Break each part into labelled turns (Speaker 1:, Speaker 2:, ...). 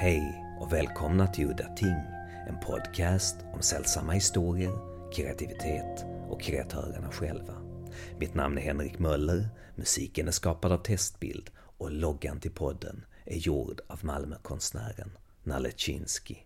Speaker 1: Hej och välkomna till Udda Ting, en podcast om sällsamma historier, kreativitet och kreatörerna själva. Mitt namn är Henrik Möller, musiken är skapad av Testbild och loggan till podden är gjord av Malmökonstnären Nalle Chinsky.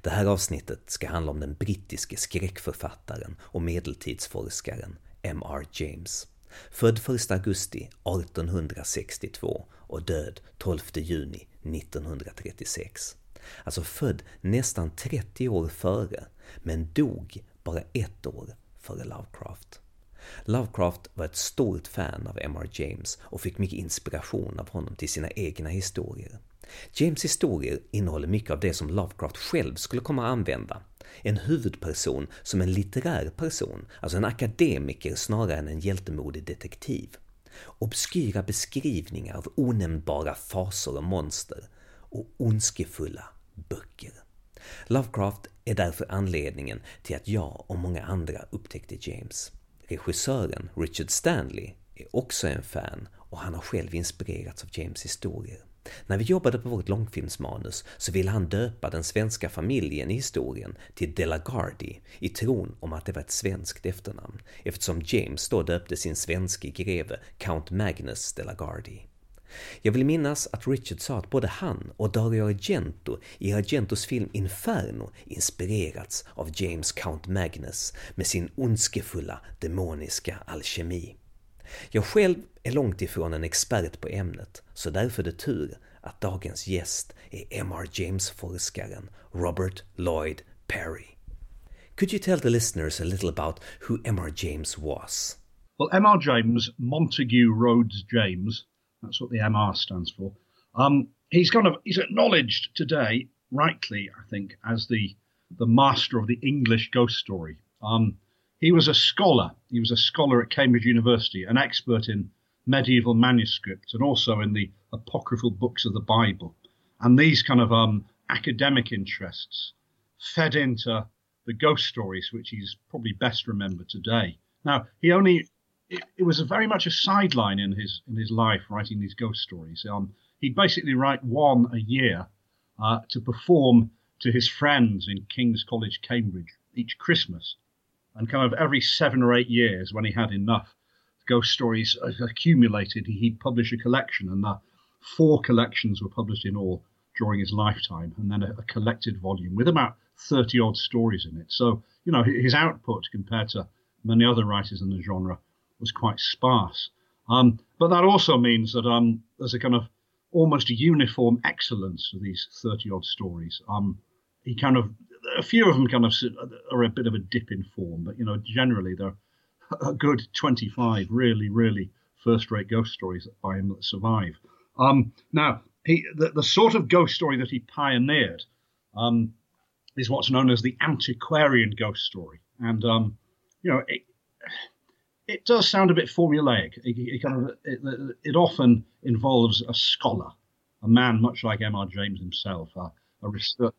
Speaker 1: Det här avsnittet ska handla om den brittiske skräckförfattaren och medeltidsforskaren M.R. James. Född 1 augusti 1862 och död 12 juni 1936. Alltså född nästan 30 år före, men dog bara ett år före Lovecraft. Lovecraft var ett stort fan av M.R. James och fick mycket inspiration av honom till sina egna historier. James historier innehåller mycket av det som Lovecraft själv skulle komma att använda. En huvudperson som en litterär person, alltså en akademiker snarare än en hjältemodig detektiv. Obskyra beskrivningar av onämnbara faser och monster och ondskefulla böcker. Lovecraft är därför anledningen till att jag och många andra upptäckte James. Regissören Richard Stanley är också en fan och han har själv inspirerats av James historier. När vi jobbade på vårt långfilmsmanus så ville han döpa den svenska familjen i historien till Delagardi i tron om att det var ett svenskt efternamn, eftersom James då döpte sin svenske greve Count Magnus Delagardi. Jag vill minnas att Richard sa att både han och Dario Argento i Argentos film Inferno inspirerats av James Count Magnus med sin ondskefulla demoniska alkemi. Jag själv är långt ifrån en expert på ämnet, så därför är det tur att dagens gäst är M.R. James-forskaren Robert Lloyd Parry. Could you tell the listeners a little about who M.R. James was?
Speaker 2: Well, M.R. James, Montague Rhodes James, that's what the MR stands for. Um, he's kind of he's acknowledged today, rightly, I think, as the the master of the English ghost story. Um, he was a scholar. He was a scholar at Cambridge University, an expert in medieval manuscripts and also in the apocryphal books of the Bible. And these kind of um, academic interests fed into the ghost stories, which he's probably best remembered today. Now, he only it, it was very much a sideline in his in his life writing these ghost stories. Um, he'd basically write one a year uh, to perform to his friends in King's College, Cambridge, each Christmas. And kind of every seven or eight years, when he had enough ghost stories accumulated, he'd publish a collection, and the four collections were published in all during his lifetime, and then a, a collected volume with about 30 odd stories in it. So, you know, his output compared to many other writers in the genre was quite sparse. Um, but that also means that um, there's a kind of almost uniform excellence to these 30 odd stories. Um, he kind of a few of them kind of are a bit of a dip in form, but you know, generally they're a good 25 really, really first-rate ghost stories by him that survive. Um, now, he, the, the, sort of ghost story that he pioneered um, is what's known as the antiquarian ghost story, and um, you know, it, it does sound a bit formulaic. It, it kind of it, it, often involves a scholar, a man much like M.R. James himself, a, a researcher.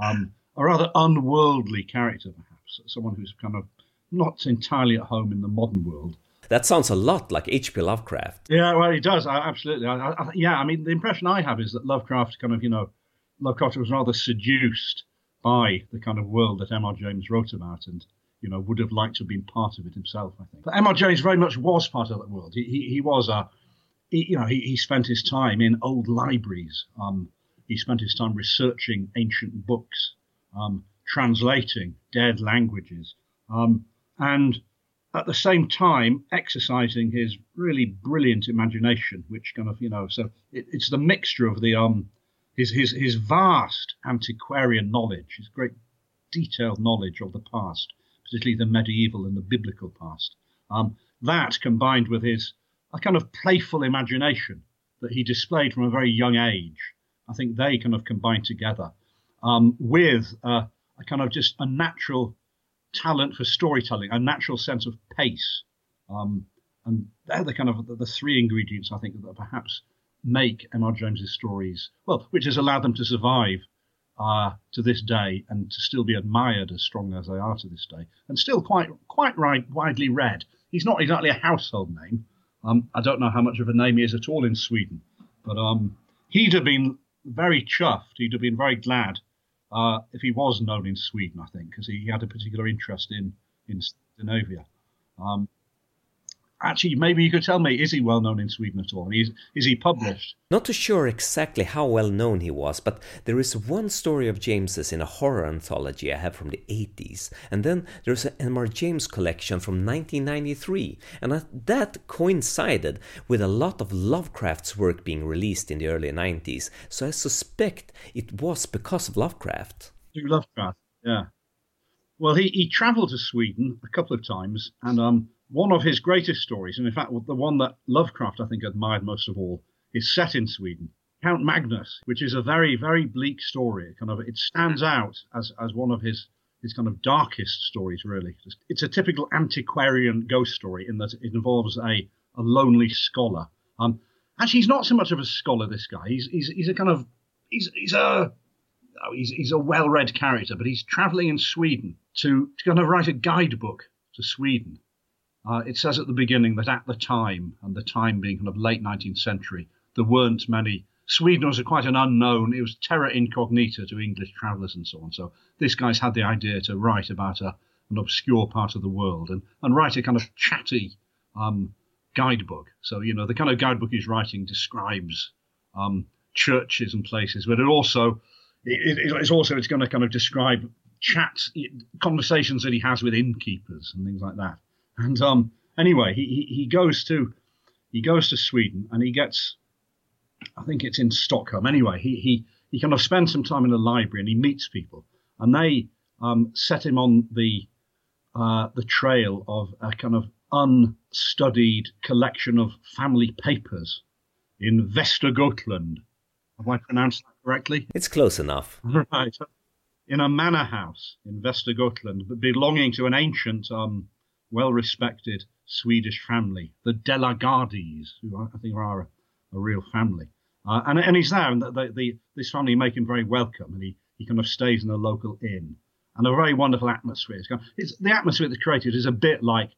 Speaker 2: Um, a rather unworldly character, perhaps, someone who's kind of not entirely at home in the modern world.
Speaker 1: That sounds a lot like H.P. Lovecraft.
Speaker 2: Yeah, well, he does, absolutely. I, I, yeah, I mean, the impression I have is that Lovecraft kind of, you know, Lovecraft was rather seduced by the kind of world that M.R. James wrote about and, you know, would have liked to have been part of it himself, I think. But M.R. James very much was part of that world. He, he, he was a, he, you know, he, he spent his time in old libraries. Um, he spent his time researching ancient books um, translating dead languages, um, and at the same time exercising his really brilliant imagination, which kind of you know, so it, it's the mixture of the um, his his his vast antiquarian knowledge, his great detailed knowledge of the past, particularly the medieval and the biblical past. Um, that combined with his a kind of playful imagination that he displayed from a very young age, I think they kind of combined together um, with uh, a kind of just a natural talent for storytelling, a natural sense of pace. Um, and they're the kind of the, the, three ingredients I think that perhaps make M.R. James's stories, well, which has allowed them to survive uh, to this day and to still be admired as strongly as they are to this day, and still quite quite right, widely read. He's not exactly a household name. Um, I don't know how much of a name he is at all in Sweden, but um, he'd have been very chuffed. He'd have been very glad uh, if he was known in Sweden, I think, because he had a particular interest in in Scandinavia. Um, actually, maybe you could tell me, is he well known in Sweden at all? Is, is he published?
Speaker 1: Not too sure exactly how well known he was, but there is one story of James's in a horror anthology I have from the 80s, and then there's an M.R. James collection from 1993, and that coincided with a lot of Lovecraft's work being released in the early 90s, so I suspect it was because of Lovecraft.
Speaker 2: Lovecraft, yeah. Well, he, he travelled to Sweden a couple of times, and um, one of his greatest stories, and in fact, the one that Lovecraft, I think, admired most of all, is set in Sweden. Count Magnus, which is a very, very bleak story. Kind of, it stands out as, as one of his his kind of darkest stories, really. It's a typical antiquarian ghost story in that it involves a, a lonely scholar. Um, actually, he's not so much of a scholar. This guy, he's he's, he's a kind of he's he's a oh, he's, he's a well-read character, but he's traveling in Sweden to, to kind of write a guidebook to Sweden. Uh, it says at the beginning that at the time, and the time being kind of late 19th century, there weren't many. Sweden was quite an unknown, it was terra incognita to English travellers and so on. So this guy's had the idea to write about a, an obscure part of the world and, and write a kind of chatty um, guidebook. So, you know, the kind of guidebook he's writing describes um, churches and places, but it also it, it, it's also it's going to kind of describe chats, conversations that he has with innkeepers and things like that. And um, anyway, he, he, he goes to he goes to Sweden and he gets, I think it's in Stockholm. Anyway, he he he kind of spends some time in a library and he meets people and they um, set him on the uh, the trail of a kind of unstudied collection of family papers in Vestergotland. Have I pronounced that correctly?
Speaker 1: It's close enough.
Speaker 2: Right. In a manor house in Vestergotland, belonging to an ancient um, well respected Swedish family, the De la Gardies, who I think are a, a real family. Uh, and, and he's there, and the, the, the, this family make him very welcome, and he, he kind of stays in a local inn. And a very wonderful atmosphere. It's, it's the atmosphere that's created is a bit like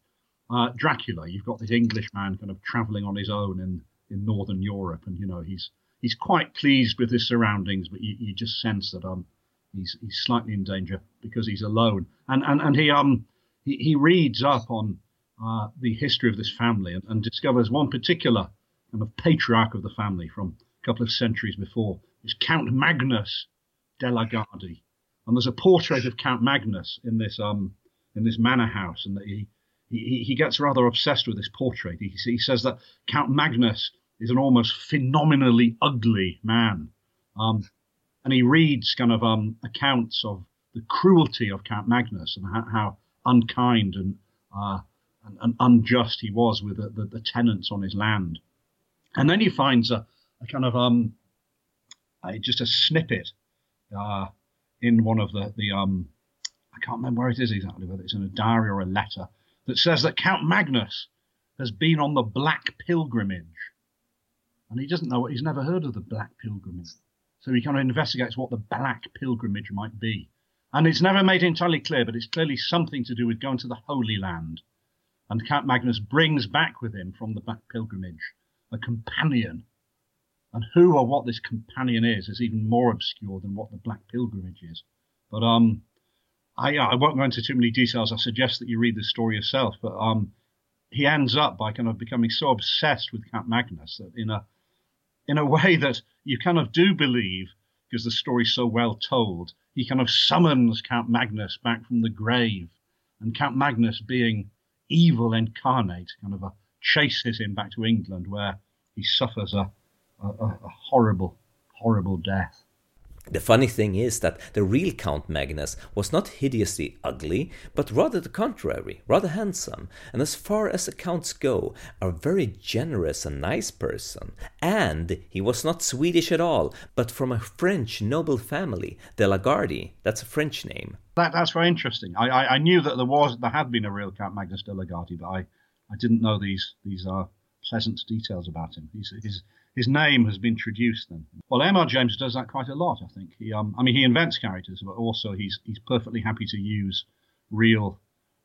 Speaker 2: uh, Dracula. You've got this English man kind of traveling on his own in, in northern Europe, and you know he's he's quite pleased with his surroundings, but you, you just sense that um he's he's slightly in danger because he's alone. And and and he um he, he reads up on uh, the history of this family and, and, discovers one particular kind of patriarch of the family from a couple of centuries before is Count Magnus de la Gardie. And there's a portrait of Count Magnus in this um in this manor house, and he he, he gets rather obsessed with this portrait. He, he says that Count Magnus is an almost phenomenally ugly man. Um, and he reads kind of um, accounts of the cruelty of Count Magnus and how, how unkind and, uh, and, and, unjust he was with the, the, the, tenants on his land. And then he finds a, a kind of um, a, just a snippet uh, in one of the the um, I can't remember where it is exactly, whether it's in a diary or a letter that says that Count Magnus has been on the Black Pilgrimage, and he doesn't know what he's never heard of the Black Pilgrimage. So he kind of investigates what the Black Pilgrimage might be. And it's never made entirely clear, but it's clearly something to do with going to the Holy Land. And Count Magnus brings back with him from the Black Pilgrimage a companion. And who or what this companion is is even more obscure than what the Black Pilgrimage is. But um, I, I won't go into too many details. I suggest that you read the story yourself. But um, he ends up by kind of becoming so obsessed with Count Magnus that in a in a way that you kind of do believe because the story's so well told he kind of summons Count Magnus back from the grave, and Count Magnus, being evil incarnate, kind of a, chases him back to England, where he suffers a, a, a horrible, horrible death.
Speaker 1: The funny thing is that the real Count Magnus was not hideously ugly, but rather the contrary, rather handsome, and as far as accounts go, a very generous and nice person. And he was not Swedish at all, but from a French noble family, the la Gardie. That's a French name.
Speaker 2: That, that's very interesting. I, I, I, knew that there was there had been a real Count Magnus de la Gardie, but I, I didn't know these these are uh, pleasant details about him. He's, he's his name has been traduced then. Well, M.R. James does that quite a lot, I think. He, um, I mean, he invents characters, but also he's he's perfectly happy to use real.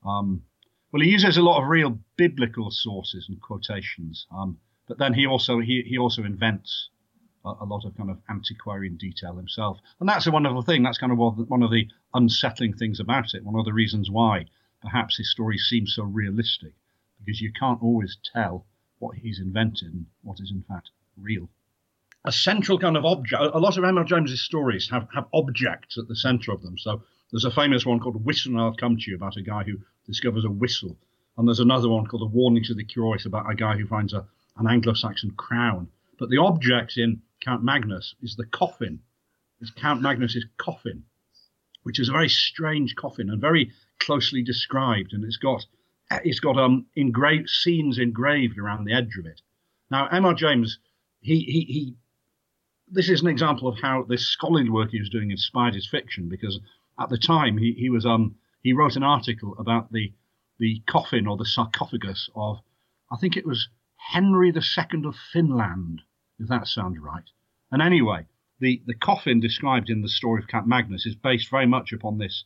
Speaker 2: Um, well, he uses a lot of real biblical sources and quotations, um, but then he also he, he also invents a, a, lot of kind of antiquarian detail himself. And that's a wonderful thing. That's kind of one of the unsettling things about it. One of the reasons why perhaps his stories seem so realistic, because you can't always tell what he's invented and what is in fact real. A central kind of object. A lot of M.R. James's stories have, have objects at the centre of them. So there's a famous one called Whistle and I'll Come to You about a guy who discovers a whistle. And there's another one called A Warning to the Curious about a guy who finds a, an Anglo Saxon crown. But the object in Count Magnus is the coffin. It's Count Magnus's coffin, which is a very strange coffin and very closely described. And it's got it's got um engraved scenes engraved around the edge of it. Now, M.R. James, he, he, he this is an example of how this scholarly work he was doing inspired his fiction because at the time he, he was um he wrote an article about the the coffin or the sarcophagus of I think it was Henry II of Finland, if that sounds right. And anyway, the, the coffin described in the story of Count Magnus is based very much upon this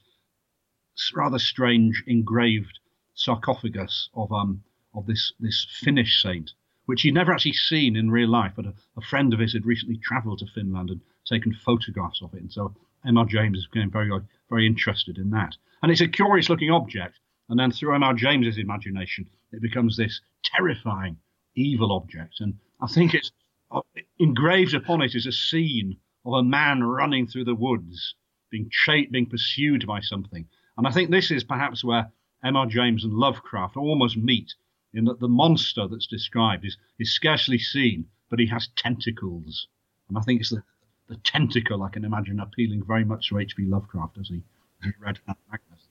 Speaker 2: rather strange engraved sarcophagus of um of this this Finnish saint, which he'd never actually seen in real life, but a, a friend of his had recently travelled to Finland and taken photographs of it, and so M.R. James is getting very very interested in that. And it's a curious looking object. And then through M.R. James's imagination, it becomes this terrifying, evil object. And I think it's uh, engraved upon it is a scene of a man running through the woods, being chased, being pursued by something. And I think this is perhaps where M.R. James and Lovecraft almost meet, in that the monster that's described is, is scarcely seen, but he has tentacles. And I think it's the, the tentacle I can imagine appealing very much to H.P. Lovecraft as he, as he read Magnus.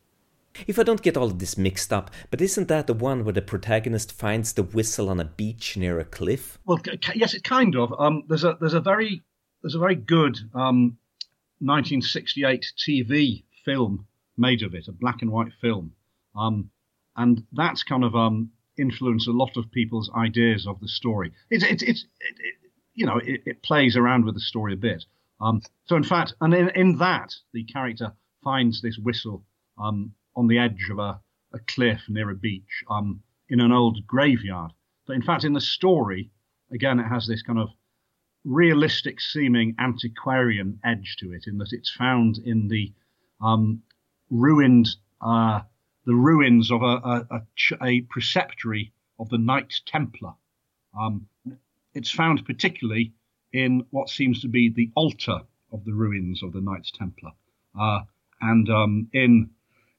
Speaker 1: If I don't get all of this mixed up, but isn't that the one where the protagonist finds the whistle on a beach near a cliff?
Speaker 2: Well, yes, it kind of. Um, there's a there's a very there's a very good um, 1968 TV film made of it, a black and white film, um, and that's kind of um, influenced a lot of people's ideas of the story. It's it's, it's it, it, you know it, it, plays around with the story a bit. Um, so in fact, and in, in that the character finds this whistle um, on the edge of a, a cliff near a beach um, in an old graveyard. But in fact, in the story, again, it has this kind of realistic seeming antiquarian edge to it, in that it's found in the um, ruined uh, the ruins of a, a, a, a, preceptory of the Knights Templar. Um, it's found particularly in what seems to be the altar of the ruins of the Knights Templar, uh, and um, in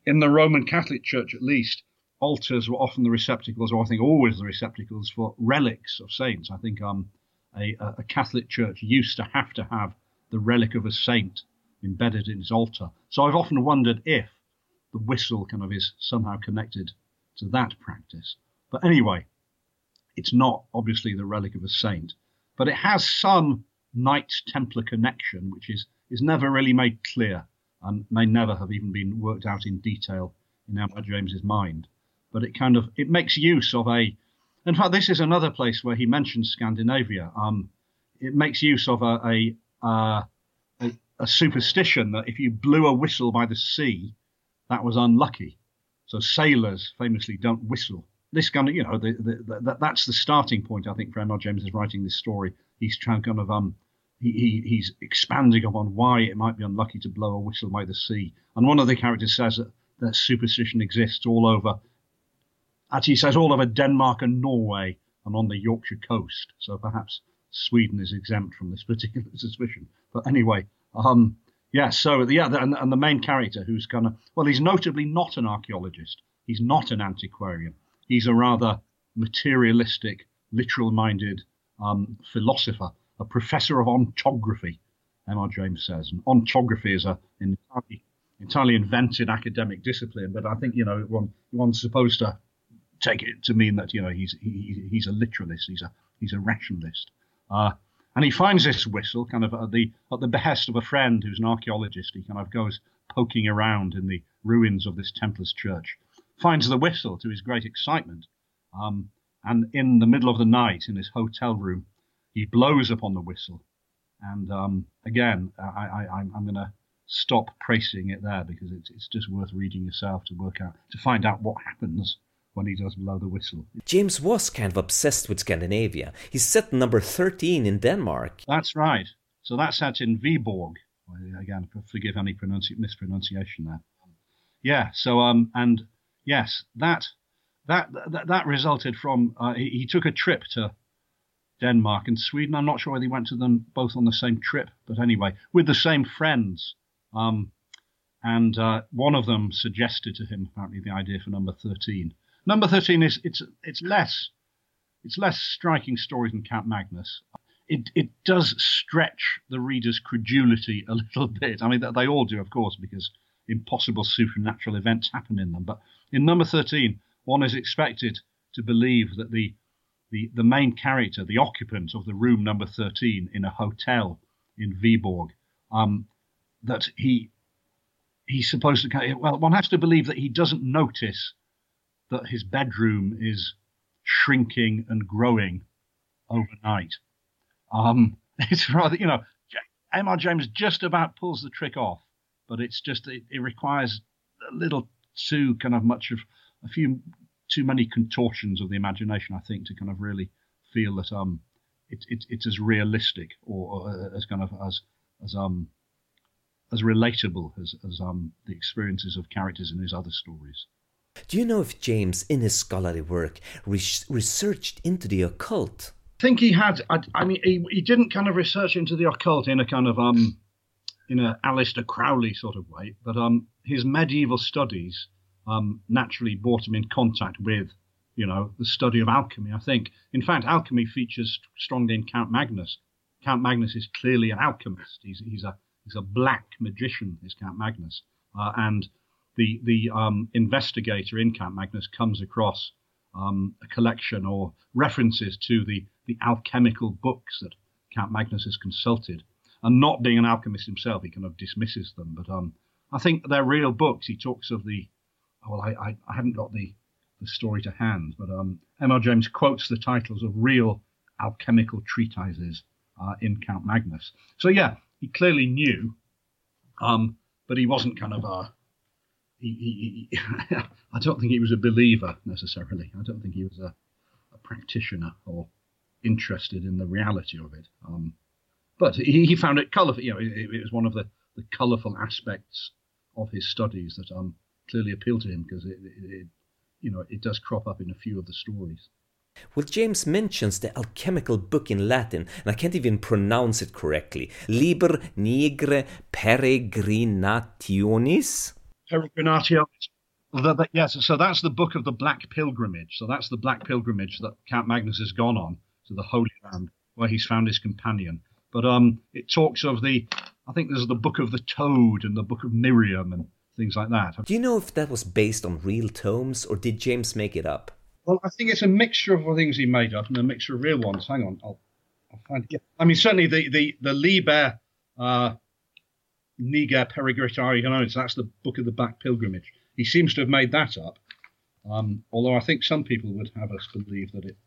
Speaker 2: in the Roman Catholic Church, at least, altars were often the receptacles, or I think always the receptacles for relics of saints. I think um, a, a, Catholic church used to have to have the relic of a saint embedded in its altar. So I've often wondered if the whistle kind of is somehow connected to that practice. But anyway, it's not obviously the relic of a saint, but it has some Knights Templar connection, which is is never really made clear and may never have even been worked out in detail in M.R. James's mind. But it kind of it makes use of a. In fact, this is another place where he mentions Scandinavia. Um, it makes use of a a, uh, a a superstition that if you blew a whistle by the sea, that was unlucky. So sailors famously don't whistle. This kind of, you know, the, the, the, that's the starting point. I think for M.R. James is writing this story. He's trying kind of um he, he, he's expanding upon why it might be unlucky to blow a whistle by the sea. And one of the characters says that, that superstition exists all over, actually, says all over Denmark and Norway and on the Yorkshire coast. So perhaps Sweden is exempt from this particular suspicion. But anyway, um, yeah, so yeah, and, and the main character who's kind of, well, he's notably not an archaeologist, he's not an antiquarian, he's a rather materialistic, literal minded um, philosopher a professor of ontography, M.R. James says. And ontography is a entirely, entirely invented academic discipline, but I think, you know, one, one's supposed to take it to mean that, you know, he's, he, he's a literalist, he's a, he's a rationalist. Uh, and he finds this whistle kind of at the, at the behest of a friend who's an archaeologist. He kind of goes poking around in the ruins of this Templars church, finds the whistle to his great excitement. Um, and in the middle of the night in his hotel room, he blows upon the whistle. And um, again, I, am going to stop praising it there because it's, it's just worth reading yourself to work out, to find out what happens when he does blow the whistle.
Speaker 1: James was kind of obsessed with Scandinavia. He's set number 13 in Denmark.
Speaker 2: That's right. So that's set in Viborg. Again, forgive any pronunci- mispronunciation there. Yeah. So um and yes, that that that, that resulted from uh, he, he took a trip to Denmark and Sweden. I'm not sure whether he went to them both on the same trip, but anyway, with the same friends. Um, and uh, one of them suggested to him apparently the idea for number 13. Number 13 is it's it's less it's less striking stories than Count Magnus. It it does stretch the reader's credulity a little bit. I mean they all do, of course, because impossible supernatural events happen in them. But in number 13, one is expected to believe that the the, the main character, the occupant of the room number 13 in a hotel in Viborg, um, that he he's supposed to well one has to believe that he doesn't notice that his bedroom is shrinking and growing overnight um, it's rather you know M.R. James just about pulls the trick off but it's just it, it requires a little too kind of much of a few too many contortions of the imagination i think to kind of really feel that um it, it, it's as realistic or, or as kind of as as um as relatable as, as um, the experiences of characters in his other stories.
Speaker 1: Do you know if James, in his scholarly work, re- researched into the occult?
Speaker 2: I think he had. I, I, mean, he, he didn't kind of research into the occult in a kind of um, in a Aleister Crowley sort of way, but um, his medieval studies um, naturally brought him in contact with, you know, the study of alchemy. I think, in fact, alchemy features strongly in Count Magnus. Count Magnus is clearly an alchemist. He's he's a He's a black magician, is Count Magnus. Uh, and the the um, investigator in Count Magnus comes across um, a collection or references to the, the alchemical books that Count Magnus has consulted. And not being an alchemist himself, he kind of dismisses them. But um, I think they're real books. He talks of the, well, I, I, I haven't got the, the story to hand, but um, M.R. James quotes the titles of real alchemical treatises uh, in Count Magnus. So, yeah, he clearly knew, um, but he wasn't kind of a. He, he, I don't think he was a believer necessarily. I don't think he was a, a practitioner or interested in the reality of it. Um, but he, found it colourful. You know, it, it, was one of the, the colourful aspects of his studies that um, clearly appealed to him because it, it, you know, it does crop up in a few of the stories.
Speaker 1: Well, James mentions the alchemical book in Latin, and I can't even pronounce it correctly. Liber Nigre Peregrinationis?
Speaker 2: Peregrinationis. yes, so that's the book of the Black Pilgrimage. So that's the Black Pilgrimage that Count Magnus has gone on to the Holy Land, where he's found his companion. But um, it talks of the, I think there's the book of the Toad and the book of Miriam and things like that.
Speaker 1: Do you know if that was based on real tomes, or did James make it up?
Speaker 2: Well, I think it's a mixture of things he made up and a mixture of real ones. Hang on, I'll, I'll find it. Yeah. I mean, certainly the the the Liber uh, Niger Peregrinari that's the book of the Back Pilgrimage. He seems to have made that up. Um, although I think some people would have us believe that it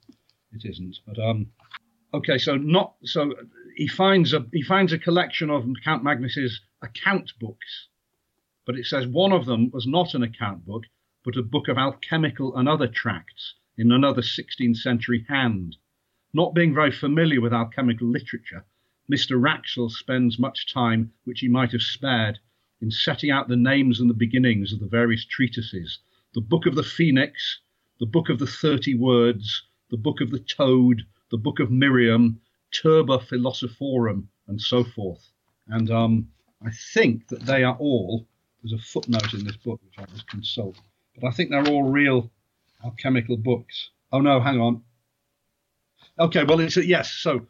Speaker 2: it isn't. But um, okay, so not so he finds a he finds a collection of Count Magnus's account books, but it says one of them was not an account book but a book of alchemical and other tracts in another 16th century hand. Not being very familiar with alchemical literature, Mr. Wraxall spends much time which he might have spared in setting out the names and the beginnings of the various treatises the Book of the Phoenix, the Book of the Thirty Words, the Book of the Toad, the Book of Miriam, Turba Philosophorum, and so forth. And um, I think that they are all, there's a footnote in this book which I must consult, but I think they're all real alchemical books. Oh no, hang on. Okay, well it's a, yes, so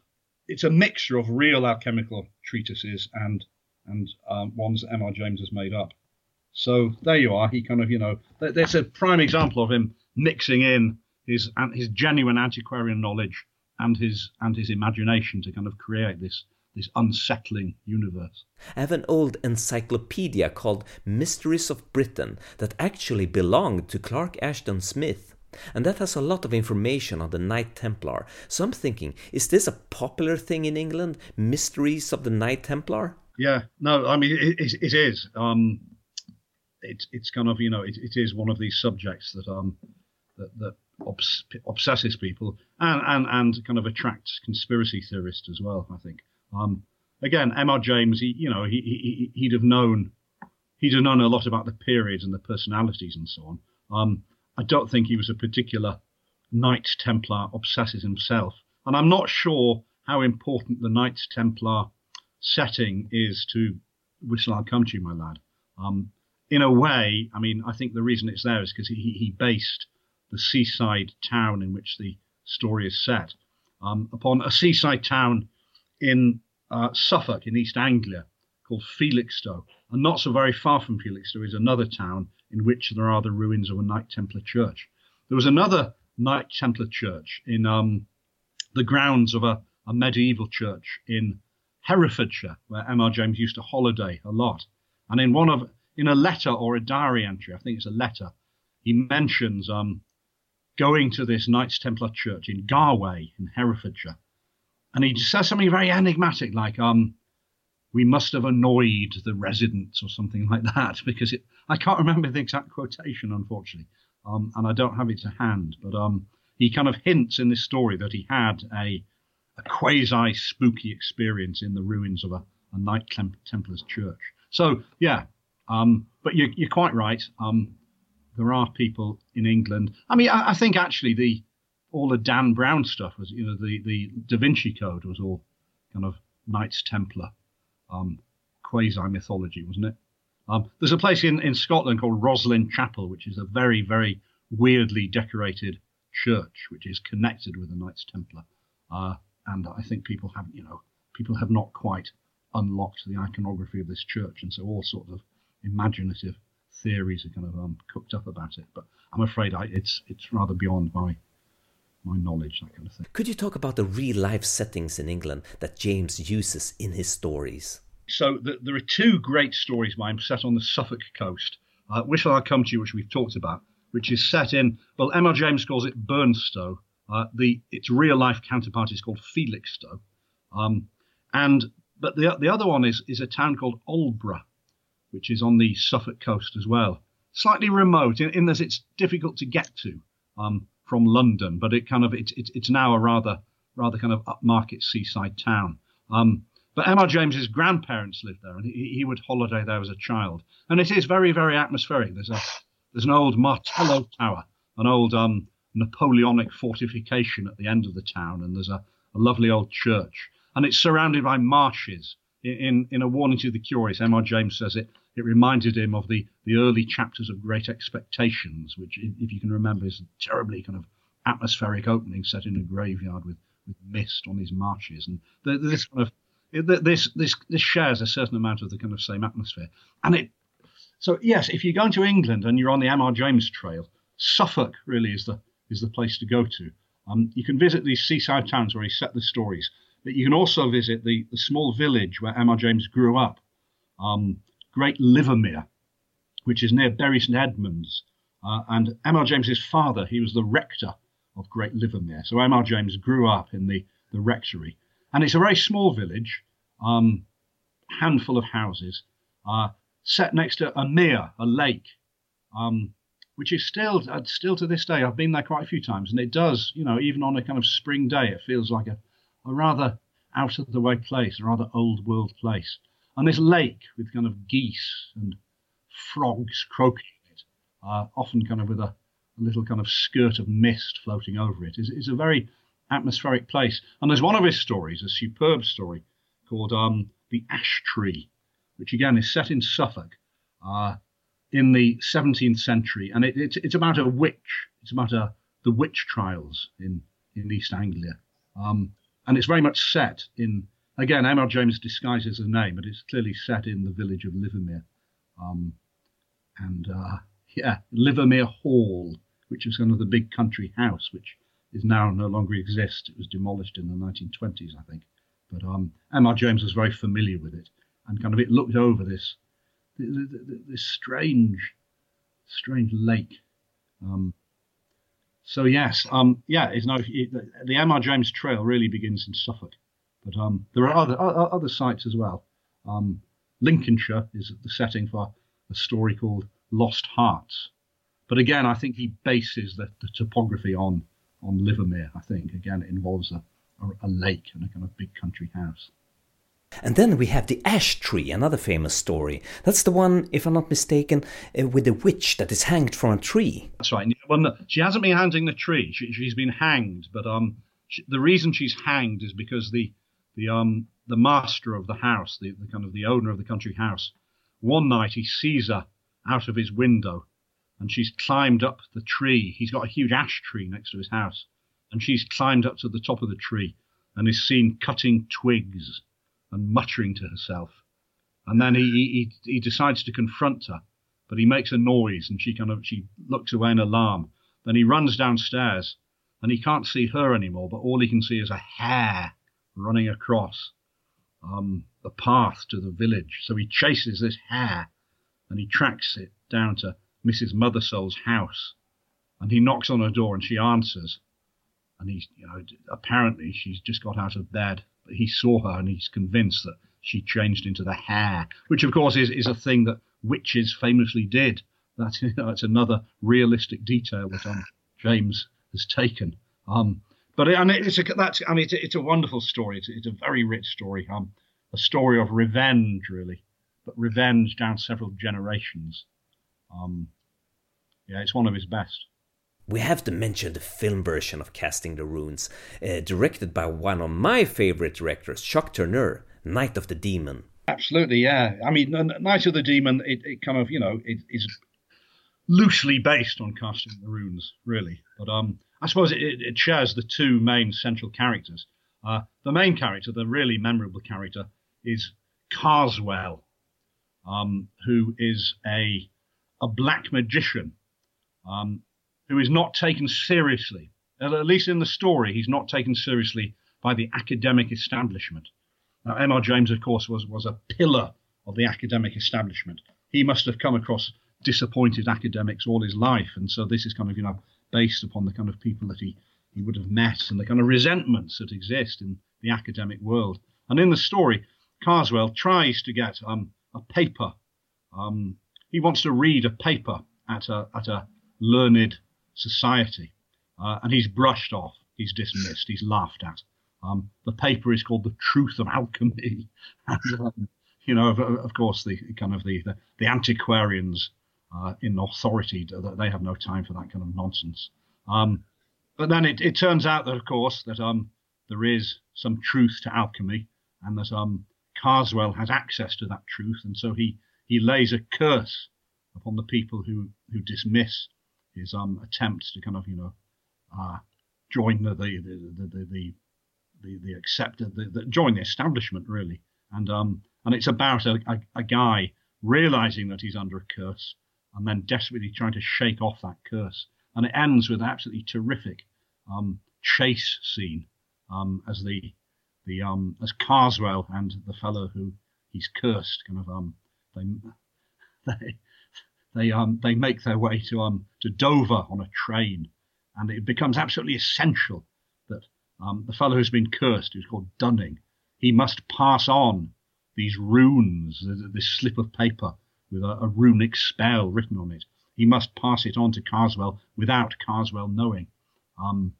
Speaker 2: it's a mixture of real alchemical treatises and and um, ones that M.R. James has made up. So there you are. He kind of, you know, there's a prime example of him mixing in his his genuine antiquarian knowledge and his and his imagination to kind of create this this unsettling universe.
Speaker 1: I have an old encyclopedia called Mysteries of Britain that actually belonged to Clark Ashton Smith. And that has a lot of information on the Knight Templar. So I'm thinking, is this a popular thing in England? Mysteries of the Knight Templar?
Speaker 2: Yeah, no, I mean, it, it, it is. Um, it's it's kind of, you know, it, it is one of these subjects that um, that, that obs- obsesses people and, and, and kind of attracts conspiracy theorists as well. I think. Um, again, M.R. James, he, you know, he, he, he'd have known, he'd have known a lot about the periods and the personalities and so on. Um, I don't think he was a particular Knights Templar obsesses himself. And I'm not sure how important the Knights Templar setting is to Whistle I'll Come to You, my lad. Um, in a way, I mean, I think the reason it's there is because he, he based the seaside town in which the story is set um, upon a seaside town in uh, Suffolk in East Anglia called Felixstowe. And not so very far from Felixstowe is another town in which there are the ruins of a Knight Templar church. There was another Knight Templar church in um, the grounds of a, a, medieval church in Herefordshire, where M.R. James used to holiday a lot. And in one of in a letter or a diary entry, I think it's a letter, he mentions um, going to this Knights Templar church in Garway in Herefordshire and he says something very enigmatic, like um, "We must have annoyed the residents" or something like that, because it, I can't remember the exact quotation, unfortunately, um, and I don't have it to hand. But um, he kind of hints in this story that he had a, a quasi spooky experience in the ruins of a, a Knight Templar's church. So yeah, um, but you're, you're, quite right. Um, there are people in England. I mean, I, I think actually the all the Dan Brown stuff was, you know, the, the Da Vinci Code was all kind of Knights Templar, um, quasi mythology, wasn't it? Um, there's a place in, in Scotland called Rosslyn Chapel, which is a very, very weirdly decorated church, which is connected with the Knights Templar. Uh, and I think people have, you know, people have not quite unlocked the iconography of this church, and so all sorts of imaginative theories are kind of um, cooked up about it. But I'm afraid I, it's it's rather beyond my my knowledge, that kind of thing.
Speaker 1: Could you talk about the real life settings in England that James uses in his stories?
Speaker 2: So the, there are two great stories by him set on the Suffolk coast. Uh, which I'll come to, which we've talked about, which is set in well, M.R. James calls it Burnstow. Uh, the its real life counterpart is called Felixstowe, um, and but the the other one is is a town called Aldeburgh, which is on the Suffolk coast as well, slightly remote in, in that it's difficult to get to. Um, from London, but it kind of it's it's, it's now a rather rather kind of upmarket seaside town. Um, but M.R. James's grandparents lived there, and he, he would holiday there as a child. And it is very very atmospheric. There's a there's an old Martello Tower, an old um, Napoleonic fortification at the end of the town, and there's a, a lovely old church, and it's surrounded by marshes. In, in, a warning to the curious, M.R. James says it it reminded him of the, the early chapters of Great Expectations, which, if you can remember, is a terribly kind of atmospheric opening set in a graveyard with, with mist on these marshes. And this kind of this this this shares a certain amount of the kind of same atmosphere. And it so yes, if you're going to England and you're on the M.R. James Trail, Suffolk really is the is the place to go to. Um, you can visit these seaside towns where he set the stories, but you can also visit the, the small village where M.R. James grew up. Um, Great Livermere, which is near Bury St Edmunds. Uh, and M.R. James's father, he was the rector of Great Livermere. So M.R. James grew up in the, the rectory. And it's a very small village, um, handful of houses, uh, set next to a mere, a lake, um, which is still uh, still to this day. I've been there quite a few times, and it does, you know, even on a kind of spring day, it feels like a, a rather out of the way place, a rather old world place. And this lake with kind of geese and frogs croaking in it, uh, often kind of with a, a, little kind of skirt of mist floating over it, is, a very atmospheric place. And there's one of his stories, a superb story called um, The Ash Tree, which again is set in Suffolk uh, in the 17th century. And it, it's, it's about a witch. It's about a, the witch trials in, in East Anglia. Um, and it's very much set in Again, M.R. James disguises a name, but it's clearly set in the village of Livermere. Um, and uh, yeah, Livermere Hall, which was kind of the big country house, which is now no longer exists. It was demolished in the 1920s, I think. But um. James was very familiar with it, and kind of it looked over this this strange, strange lake. Um, so yes, um, yeah, it's no, it, the M.R. James Trail really begins in Suffolk. But um, there are other other sites as well. Um, Lincolnshire is the setting for a story called Lost Hearts. but again, I think he bases the, the topography on on Livermere. I think again it involves a, a, a lake and a kind of big country house.
Speaker 1: And then we have the ash tree, another famous story. That's the one, if I'm not mistaken, uh, with the witch that is hanged from a tree.
Speaker 2: That's right. Well, she hasn't been hanging the tree. She, has been hanged, but um, she, the reason she's hanged is because the the um the master of the house, the, the kind of the owner of the country house, one night he sees her out of his window, and she's climbed up the tree. He's got a huge ash tree next to his house, and she's climbed up to the top of the tree and is seen cutting twigs and muttering to herself. And then he, he, he decides to confront her, but he makes a noise and she kind of she looks away in alarm. Then he runs downstairs and he can't see her anymore, but all he can see is a hare running across um, the path to the village. So he chases this hare and he tracks it down to Mrs. Mothersole's house. And he knocks on her door and she answers. And he's, you know, apparently she's just got out of bed he saw her and he's convinced that she changed into the hare, which of course is, is a thing that witches famously did. That's, you know, that's another realistic detail that um, James has taken. Um, but it, and it's a that's I mean it's it's a wonderful story. It's, it's, a very rich story. Um, a story of revenge really, but revenge down several generations. Um, yeah, it's one of his best.
Speaker 1: We have to mention the film version of Casting the Runes, uh, directed by one of my favorite directors, Jacques Tourneur, Night of the Demon.
Speaker 2: Absolutely, yeah. I mean, Night of the Demon, it, it kind of, you know, it is loosely based on Casting the Runes, really. But um, I suppose it, it shares the two main central characters. Uh, the main character, the really memorable character, is Karswell, um, who is a a black magician um, who is not taken seriously. At least in the story, he's not taken seriously by the academic establishment. Now, M.R. James, of course, was, was a pillar of the academic establishment. He must have come across disappointed academics all his life, and so this is kind of, you know, based upon the kind of people that he, he would have met and the kind of resentments that exist in the academic world. And in the story, Karswell tries to get um, a paper. Um, he wants to read a paper at a, at a learned society. Uh, and he's brushed off, he's dismissed, he's laughed at. Um, the paper is called The Truth of Alchemy. and, um, you know, of, of, course, the kind of the, the, the antiquarians uh, in authority, they have no time for that kind of nonsense. Um, but then it, it, turns out that, of course, that um, there is some truth to alchemy and that um, Karswell has access to that truth. And so he, he lays a curse upon the people who, who dismiss his um, attempts to kind of you know uh, join the the the the the, the, the accepted the, the, join the establishment really. And um and it's about a, a, a, guy realizing that he's under a curse and then desperately trying to shake off that curse. And it ends with an absolutely terrific um, chase scene um, as the the um as Karswell and the fellow who he's cursed kind of um they they they um they make their way to um to Dover on a train, and it becomes absolutely essential that um the fellow who's been cursed, who's called Dunning, he must pass on these runes, this slip of paper with a, a runic spell written on it. He must pass it on to Karswell without Karswell knowing. Um,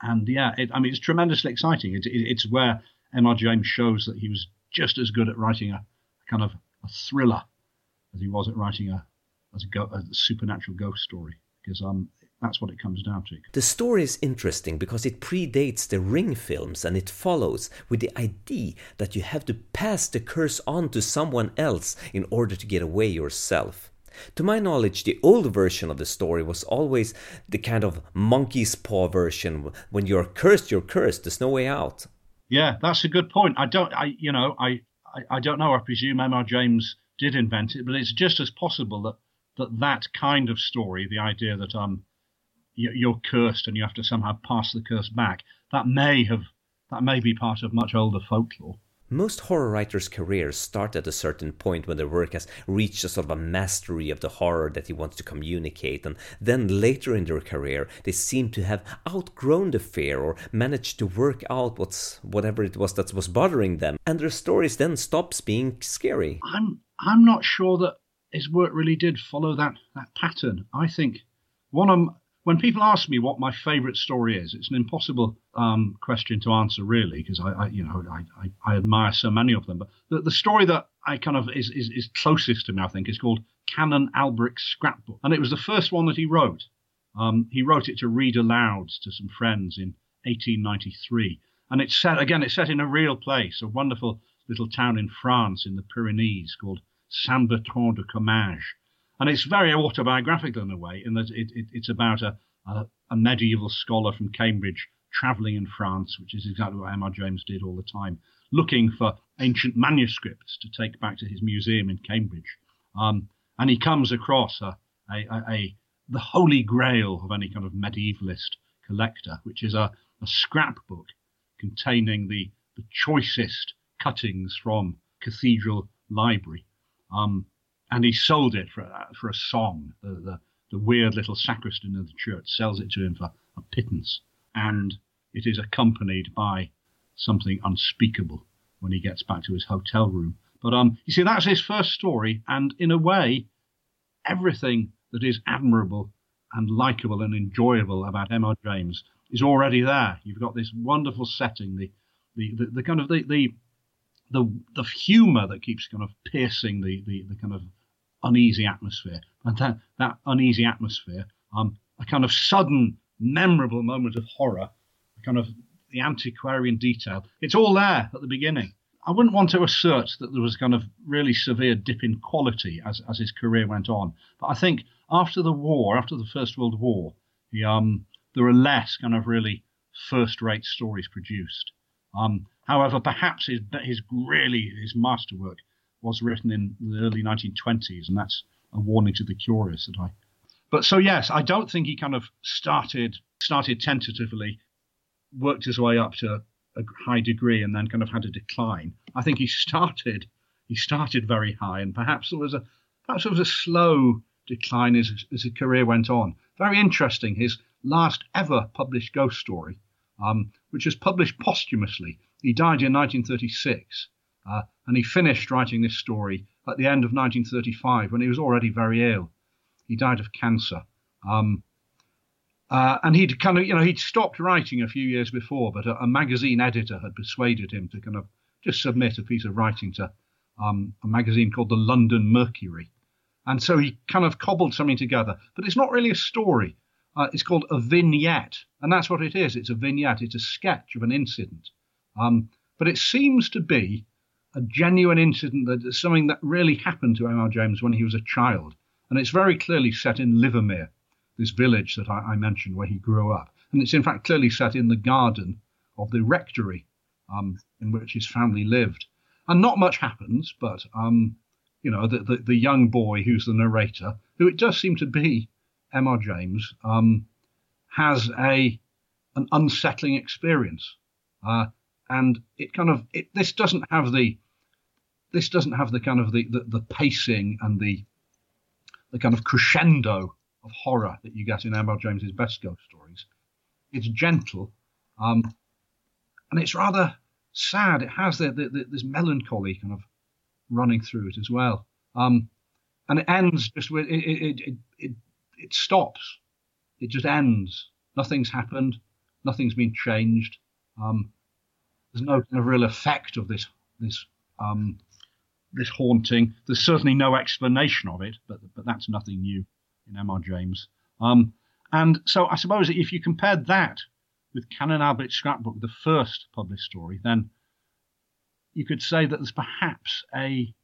Speaker 2: and yeah, it, I mean, it's tremendously exciting. It, it, it's where M.R. James shows that he was just as good at writing a, a kind of a thriller as he was at writing a as a, go, a supernatural ghost story because um that's what it comes down to.
Speaker 1: The story is interesting because it predates the Ring films and it follows with the idea that you have to pass the curse on to someone else in order to get away yourself. To my knowledge, the old version of the story was always the kind of monkey's paw version. When you're cursed, you're cursed. There's no way out.
Speaker 2: Yeah, that's a good point. I don't, I, you know, I, I, I don't know. I presume M.R. James did invent it, but it's just as possible that that that kind of story, the idea that um you're cursed and you have to somehow pass the curse back, that may have that may be part of much older folklore.
Speaker 1: Most horror writers' careers start at a certain point when their work has reached a sort of a mastery of the horror that he wants to communicate, and then later in their career they seem to have outgrown the fear or managed to work out what's whatever it was that was bothering them, and their stories then stops being scary.
Speaker 2: I'm I'm not sure that his work really did follow that that pattern. I think one of when people ask me what my favourite story is, it's an impossible um, question to answer, really, because I, I, you know, I, I, I, admire so many of them. But the, the story that I kind of is, is, is closest to me, I think, is called Canon Alberic's Scrapbook, and it was the first one that he wrote. Um, he wrote it to read aloud to some friends in 1893, and it's set again. It's set in a real place, a wonderful little town in France in the Pyrenees called Saint Bertrand de Comminges and it's very autobiographical in a way, in that it, it, it's about a, a, a, medieval scholar from Cambridge traveling in France, which is exactly what M.R. James did all the time, looking for ancient manuscripts to take back to his museum in Cambridge. Um, and he comes across a, a, the holy grail of any kind of medievalist collector, which is a, a scrapbook containing the, the choicest cuttings from Cathedral Library. Um, and he sold it for uh, for a song. The, the, the weird little sacristan of the church sells it to him for a pittance, and it is accompanied by something unspeakable when he gets back to his hotel room. But um, you see, that's his first story, and in a way, everything that is admirable and likable and enjoyable about M.R. James is already there. You've got this wonderful setting, the the, the, the kind of the, the the the humour that keeps kind of piercing the, the, the kind of uneasy atmosphere. And that, that uneasy atmosphere, um, a kind of sudden, memorable moment of horror, kind of the antiquarian detail, it's all there at the beginning. I wouldn't want to assert that there was kind of really severe dip in quality as, as his career went on. But I think after the war, after the First World War, he, um, there were less kind of really first-rate stories produced. Um, however, perhaps his, his really his masterwork was written in the early 1920s, and that's a warning to the curious that I. But so yes, I don't think he kind of started started tentatively, worked his way up to a high degree, and then kind of had a decline. I think he started he started very high, and perhaps it was a perhaps it was a slow decline as as his career went on. Very interesting. His last ever published ghost story, um, which was published posthumously. He died in 1936. Uh, and he finished writing this story at the end of 1935 when he was already very ill. He died of cancer. Um, uh, and he'd kind of, you know, he'd stopped writing a few years before, but a, a, magazine editor had persuaded him to kind of just submit a piece of writing to um, a magazine called the London Mercury. And so he kind of cobbled something together, but it's not really a story. Uh, it's called a vignette, and that's what it is. It's a vignette. It's a sketch of an incident. Um, but it seems to be a genuine incident that something that really happened to M.R. James when he was a child. And it's very clearly set in Livermere, this village that I, I mentioned where he grew up. And it's in fact clearly set in the garden of the rectory um, in which his family lived. And not much happens, but um, you know, the, the, the, young boy who's the narrator, who it does seem to be M.R. James, um, has a an unsettling experience. Uh, and it kind of it, this doesn't have the this doesn't have the kind of the, the, the pacing and the the kind of crescendo of horror that you get in M.R. James's best ghost stories. It's gentle, um, and it's rather sad. It has the, the, the, this melancholy kind of running through it as well. Um, and it ends just with it it, it, it, it stops. It just ends. Nothing's happened. Nothing's been changed. Um, there's no kind of real effect of this this um, this haunting. There's certainly no explanation of it, but but that's nothing new in M.R. James. Um, and so I suppose if you compared that with Canon Alberic's scrapbook, the first published story, then you could say that there's perhaps a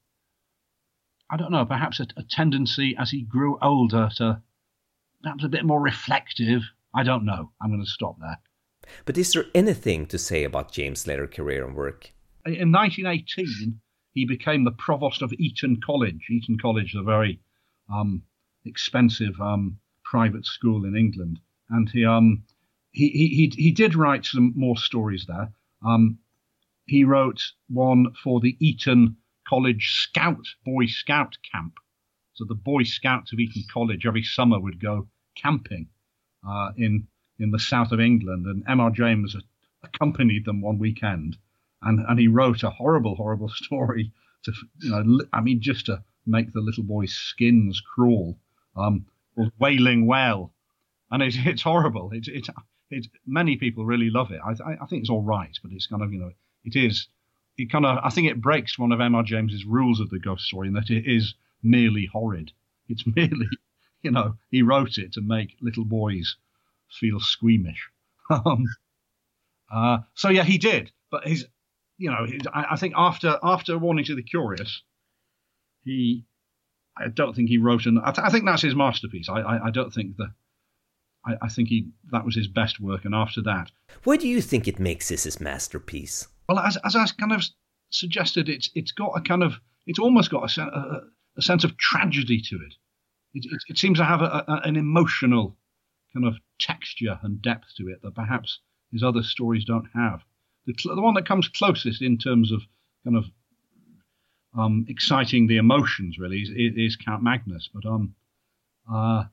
Speaker 2: I don't know, perhaps a, a tendency as he grew older to perhaps a bit more reflective. I don't know. I'm going to stop there.
Speaker 1: But is there anything to say about James' later career and work?
Speaker 2: In 1918, he became the provost of Eton College. Eton College a very um, expensive um, private school in England, and he, um, he, he he did write some more stories there. Um, he wrote one for the Eton College Scout Boy Scout camp. So the Boy Scouts of Eton College every summer would go camping uh, in in the south of England, and M.R. James accompanied them one weekend, and and he wrote a horrible, horrible story. To you know, I mean, just to make the little boys' skins crawl, um, Wailing Well, and it's it's horrible. It's it's it, many people really love it. I, I think it's all right, but it's kind of you know it is it kind of I think it breaks one of M.R. James's rules of the ghost story in that it is merely horrid. It's merely you know he wrote it to make little boys feel squeamish. um, uh, so yeah, he did, but his you know his, I, I, think after after Warning to the Curious, he I don't think he wrote an I, th- I think that's his masterpiece. I, I, I don't think the. I, I, think he that was his best work. And after that,
Speaker 1: why do you think it makes this his masterpiece?
Speaker 2: Well, as, as I kind of suggested, it's it's got a kind of it's almost got a, a, a sense of tragedy to it. It, it, it seems to have a, an emotional kind of texture and depth to it that perhaps his other stories don't have. The, the one that comes closest in terms of kind of um, exciting the emotions really is, is Count Magnus, but um, uh,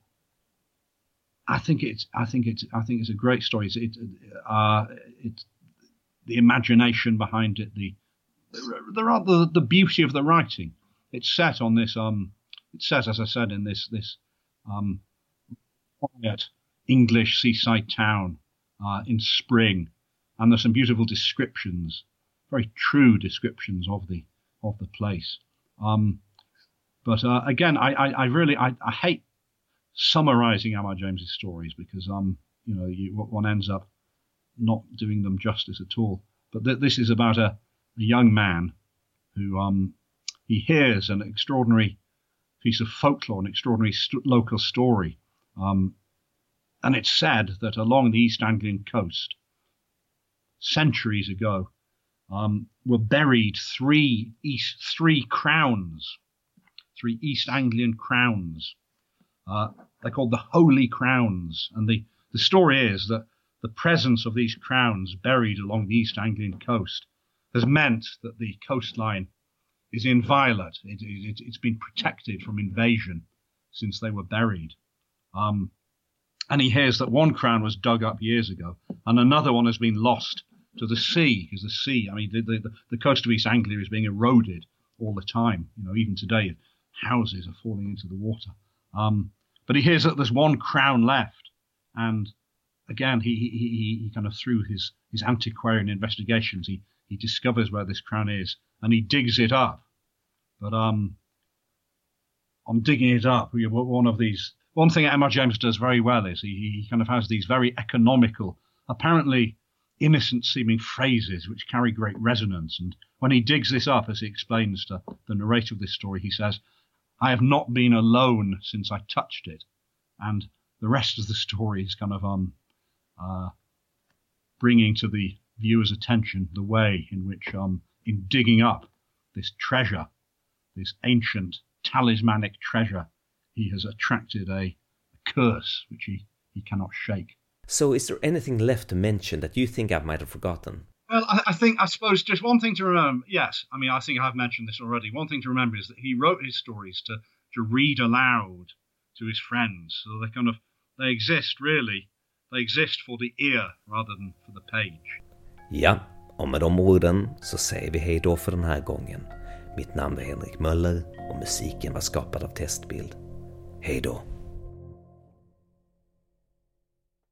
Speaker 2: I think it's I think it's I think it's a great story. It's it, uh, it's the imagination behind it, the there the the beauty of the writing. It's set on this um it's set as I said in this this um quiet English seaside town uh, in spring, and there's some beautiful descriptions, very true descriptions of the of the place. Um, but uh, again, I, I, I really I, I hate summarizing M.R. James's stories because um you know you, one ends up not doing them justice at all. But th- this is about a, a, young man who um he hears an extraordinary piece of folklore, an extraordinary st- local story, um, and it's said that along the East Anglian coast, centuries ago, um, were buried three east three crowns, three East Anglian crowns uh, they're called the Holy Crowns. And the, the story is that the presence of these crowns buried along the East Anglian coast has meant that the coastline is inviolate. It, it, has been protected from invasion since they were buried. Um, and he hears that one crown was dug up years ago, and another one has been lost to the sea, because the sea, I mean, the, the, the coast of East Anglia is being eroded all the time. You know, even today, houses are falling into the water. Um, but he hears that there's one crown left, and again, he he, he, kind of through his his antiquarian investigations, he he discovers where this crown is, and he digs it up. But um, on digging it up, one of these one thing M.R. James does very well is he, he kind of has these very economical, apparently innocent seeming phrases which carry great resonance. And when he digs this up, as he explains to the narrator of this story, he says, I have not been alone since I touched it. And the rest of the story is kind of um, uh, bringing to the viewer's attention the way in which, um, in digging up this treasure, this ancient talismanic treasure, he has attracted a, a curse which he, he cannot shake.
Speaker 1: So, is there anything left to mention that you think I might have forgotten?
Speaker 2: Well, I, I, think I suppose just one thing to remember. Yes, I mean I think I've mentioned this already. One thing to remember is that he wrote his stories to to read aloud to his friends, so they kind of they exist really. They exist for the ear rather than for the page.
Speaker 1: Ja, och med de orden så säger vi hej då för den här gången. Mitt namn är Henrik Möller och musiken var skapad av Testbild. Hej då!